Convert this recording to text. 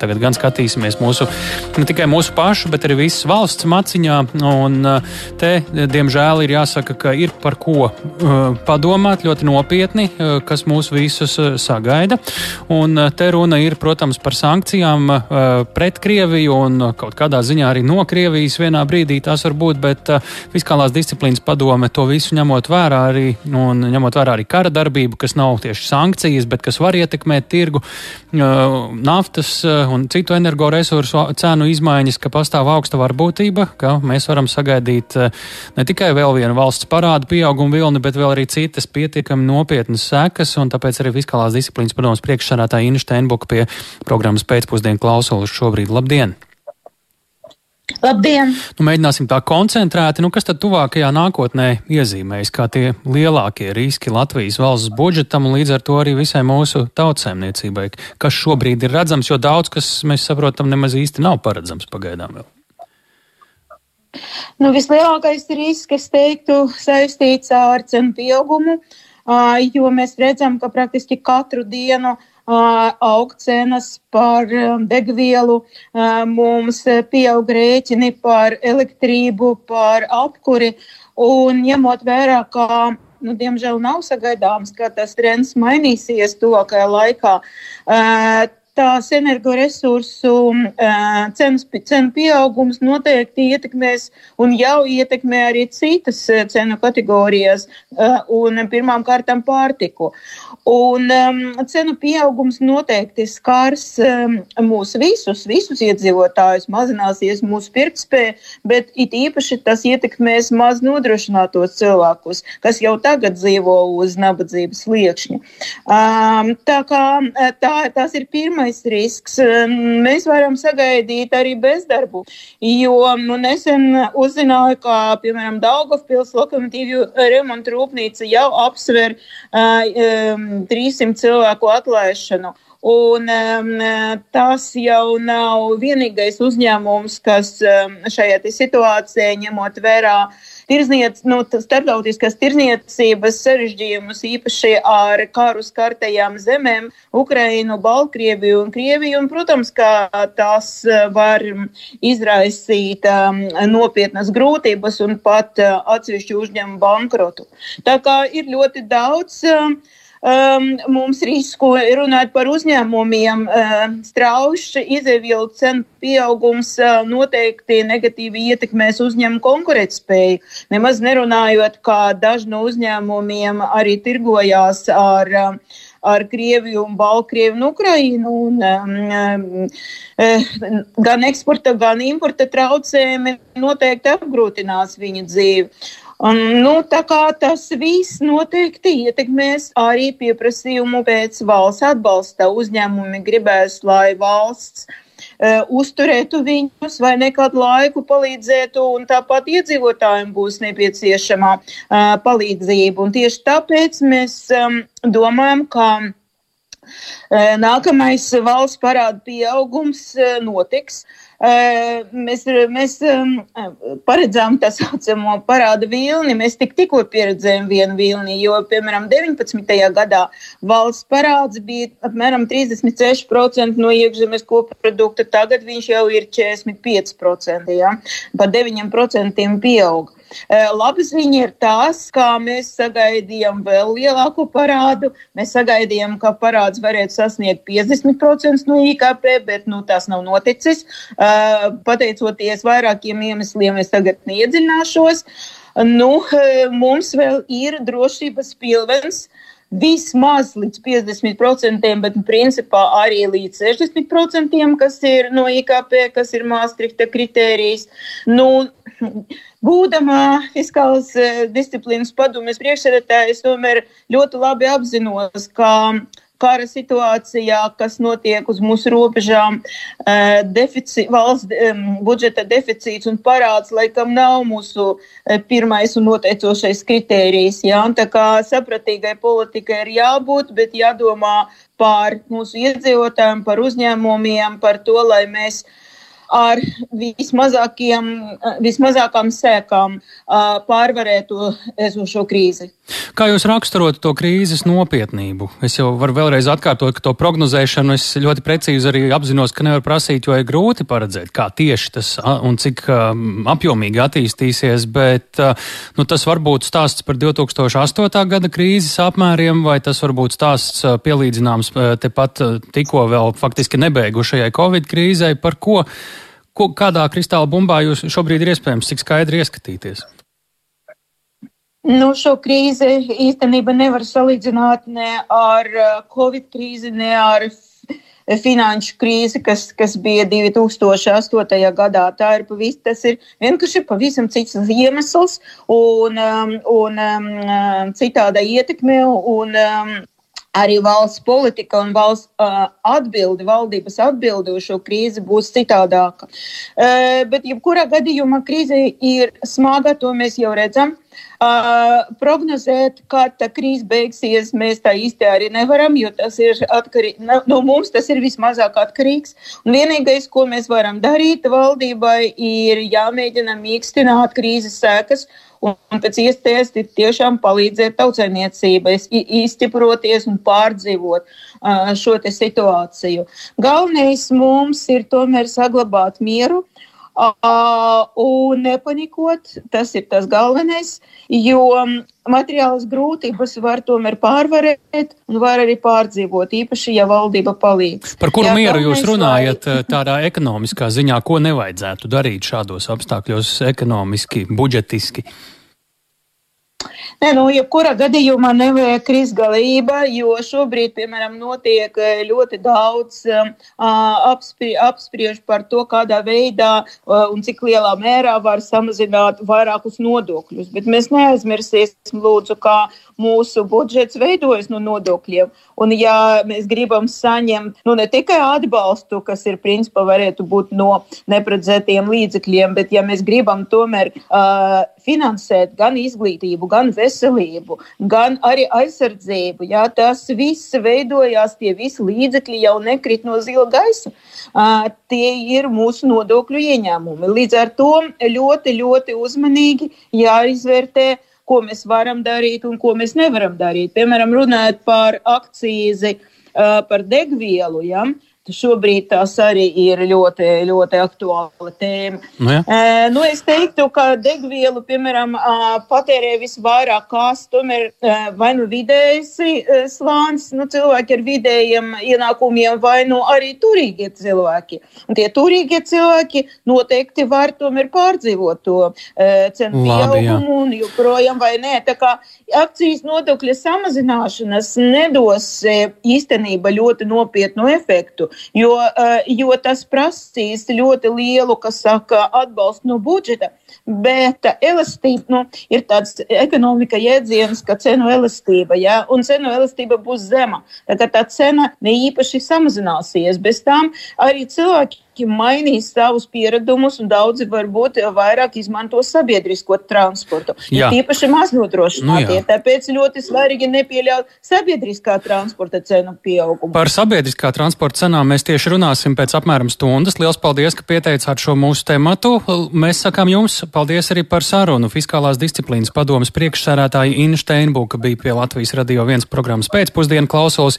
tagad gan skatīsimies mūsu, ne tikai mūsu pašu, bet arī visas valsts maciņā. Un te, diemžēl, ir jāsaka, ka ir par ko padomāt ļoti nopietni, kas mūs visus sagaida. Un te runa ir, protams, par sankcijām pret Krieviju un kaut kādā ziņā arī no Krievijas vienā brīdī tās var būt, bet fiskālās disciplīnas padome to visu ņemot vērā arī, un ņemot vērā arī kara darbību, kas nav tieši sankcijas, bet kas var ietekmēt tirgu, naftas un citu energoresursu cenu izmaiņas, ka pastāv augsta varbūtība, ka mēs varam sagaidīt ne tikai vēl vienu valsts parādu pieaugumu vilni, bet vēl arī citas pietiekami nopietnas sekas, un tāpēc arī fiskālās disciplīnas padomas priekšsādātāja Inna Steinbuka pie programmas pēcpusdienu klausulas šobrīd. Labdien! Labdien! Nu, mēģināsim tā koncentrēti. Nu, kas tad tuvākajā nākotnē iezīmēs kā tie lielākie riski Latvijas valsts budžetam un līdz ar to arī visai mūsu tautsēmniecībai? Kas šobrīd ir redzams, jo daudz kas mēs saprotam nemaz īsti nav paredzams pagaidām vēl. Nu, vislielākais risks, es teiktu, saistīts ar cenu pieaugumu, jo mēs redzam, ka praktiski katru dienu uh, aug cenas par degvielu, mums pieaug rēķini par elektrību, par apkuri. Un ņemot vērā, ka nu, diemžēl nav sagaidāms, ka tas trends mainīsies tuvākajā laikā tās energoresursu cenas, cenu pieaugums noteikti ietekmēs un jau ietekmē arī citas cenu kategorijas un pirmām kārtām pārtiku. Un um, cenu pieaugums noteikti skars um, mūs visus, visus iedzīvotājus, mazināsies mūsu pirktspēja, bet it īpaši tas ietekmēs maz nodrošinātos cilvēkus, kas jau tagad dzīvo uz nabadzības liekšņa. Um, tā kā tā, tas ir pirmais pirmais risks. Mēs varam sagaidīt arī bezdarbu, jo nu, nesen uzzināju, ka, piemēram, Daugavpils lokomotīvu remontu rūpnīca jau apsver uh, um, 300 cilvēku atlaišanu. Un um, tas jau nav vienīgais uzņēmums, kas um, šajā situācijā ņemot vērā tirzniec, nu, starptautiskās tirzniecības sarežģījumus, īpaši ar karu skartajām zemēm, Ukrainu, Baltkrieviju un Krieviju. Un, protams, ka tas var izraisīt um, nopietnas grūtības un pat uh, atsevišķu uzņēmumu bankrotu. Tā kā ir ļoti daudz. Uh, um, mums risku runāt par uzņēmumiem. Uh, strauši izēvielu cenu pieaugums uh, noteikti negatīvi ietekmēs uzņēmumu konkurētspēju. Nemaz nerunājot, kā daži no uzņēmumiem arī tirgojās ar uh, ar Krieviju un Baltkrieviju un Ukrainu. Un, um, um, gan eksporta, gan importa traucējumi noteikti apgrūtinās viņa dzīvi. Un, nu, tā kā tas viss noteikti ietekmēs arī pieprasījumu pēc valsts atbalsta. Uzņēmumi gribēs, lai valsts uh, uzturētu viņus vai nekādu laiku palīdzētu, un tāpat iedzīvotājiem būs nepieciešama uh, palīdzība. Un tieši tāpēc mēs um, domājam, ka uh, nākamais valsts parāda pieaugums notiks. Uh, mēs, mēs paredzām tā saucamo parāda vilni. Mēs tik, tikko pieredzējām vienu vilni, jo, piemēram, 19. gadā valsts parāds bija apmēram 36% no iekšzemes koprodukta, tagad viņš jau ir 45%, ja? pa 9% pieauga. Labi ziņa ir tās, kā mēs sagaidījām vēl lielāku parādu. Mēs sagaidījām, ka parāds varētu sasniegt 50% no IKP, bet nu, tas nav noticis. Pateicoties vairākiem iemesliem, es tagad neiedziļināšos. Nu, mums vēl ir drošības pilvens vismaz līdz 50%, bet principā arī līdz 60%, kas ir no IKP, kas ir Maastrichta kritērijs. Nu, būdama fiskālas eh, disciplīnas padomjas priekšsēdētāja, es tomēr ļoti labi apzinos, ka kara situācijā, kas notiek uz mūsu robežām, eh, defici, valsts budžeta deficīts un parāds, laikam nav mūsu eh, pirmais un noteicošais kritērijs. Jā? Tā kā sapratīgai politikai ir jābūt, bet jādomā par mūsu iedzīvotājiem, par uzņēmumiem, par to, lai mēs ar vismazākām sēkām pārvarētu esošo krīzi. Kā jūs raksturot to krīzes nopietnību? Es jau varu vēlreiz atkārtot, ka to prognozēšanu es ļoti precīzi arī apzinos, ka nevar prasīt, jo ir grūti paredzēt, kā tieši tas un cik apjomīgi attīstīsies, bet nu, tas var būt stāsts par 2008. gada krīzes apmēriem, vai tas var būt stāsts pielīdzināms tepat tikko vēl faktiski nebeigušajai Covid krīzei, par ko, ko kādā kristāla bumbā jūs šobrīd ir iespējams cik skaidri ieskatīties? Nu, šo krīzi īstenībā nevar salīdzināt ne ar uh, Covid krīzi, ne ar finanšu krīzi, kas, kas bija 2008. gadā. Tā ir pavisam, tas ir vienkārši pavisam cits iemesls un, um, un um, citāda ietekme un um, arī valsts politika un valsts uh, atbildi, valdības atbildi uz šo krīzi būs citādāka. Uh, bet, jebkurā gadījumā krīze ir smaga, to mēs jau redzam. Uh, prognozēt, kā tā krīze beigsies, mēs tā īsti arī nevaram, jo tas ir atkarīgs no nu, mums, tas ir vismazāk atkarīgs. Un vienīgais, ko mēs varam darīt valdībai, ir jāmēģina mīkstināt krīzes sekas un pēc iespējas tiešām palīdzēt tautsainiecībai izstiproties un pārdzīvot uh, šo situāciju. Galvenais mums ir tomēr saglabāt mieru un nepanikot. Tas ir tas galvenais, jo materiālas grūtības var tomēr pārvarēt un var arī pārdzīvot, īpaši, ja valdība palīdz. Par kuru Jā, mieru jūs runājat vai... tādā ekonomiskā ziņā, ko nevajadzētu darīt šādos apstākļos ekonomiski, budžetiski? Nē, nu, jebkurā gadījumā nevajag krist galība, jo šobrīd, piemēram, notiek eh, ļoti daudz um, apspri, apspriež par to, kādā veidā uh, un cik lielā mērā var samazināt vairākus nodokļus. Bet mēs neaizmirsīsim, lūdzu, kā mūsu budžets veidojas no nodokļiem. Un ja mēs gribam saņemt nu, ne tikai atbalstu, kas ir principā varētu būt no neparedzētiem līdzekļiem, bet ja mēs gribam tomēr uh, finansēt gan izglītību, gan veselību, gan arī aizsardzību. Jā, tas viss veidojās, tie visi līdzekļi jau nekrit no zila gaisa. Uh, tie ir mūsu nodokļu ieņēmumi. Līdz ar to ļoti, ļoti uzmanīgi jāizvērtē, ko mēs varam darīt un ko mēs nevaram darīt. Piemēram, runājot par akcīzi uh, par degvielu. Ja? Uh, Šobrīd tās arī ir ļoti, ļoti aktuāla tēma. Nu, ja. e, nu, es teiktu, ka degvielu, piemēram, patērē visvairāk kās, tomēr vai nu vidējs slānis, nu, cilvēki ar vidējiem ienākumiem, vai nu arī turīgie cilvēki. Un tie turīgie cilvēki noteikti var tomēr pārdzīvot to e, cenu pieaugumu un joprojām vai nē. Tā kā akcijas nodokļa samazināšanas nedos īstenībā ļoti nopietnu efektu jo, eh, jo tas prasīs ļoti lielu, kas saka, atbalstu no budžeta. Bet elastība nu, ir tāds ekonomika jēdziens, ka cenu elastība, ja, un cenu elastība būs zema. Tā, tā cena ne īpaši samazināsies. Bez tām arī cilvēki cilvēki mainīs savus pieradumus, un daudzi varbūt vairāk izmanto sabiedrisko transportu. Jā. Tīpaši maznodrošinātie. Nu, tāpēc ļoti svarīgi nepieļaut sabiedriskā transporta cenu pieaugumu. Par sabiedriskā transporta cenām mēs tieši runāsim pēc apmēram stundas. Liels paldies, ka pieteicāt šo mūsu tematu. Mēs sakām jums paldies arī par sarunu. Fiskālās disciplīnas padomas priekšsērētāja Inna Steinbuka bija pie Latvijas radio viens programmas pēcpusdienu klausos.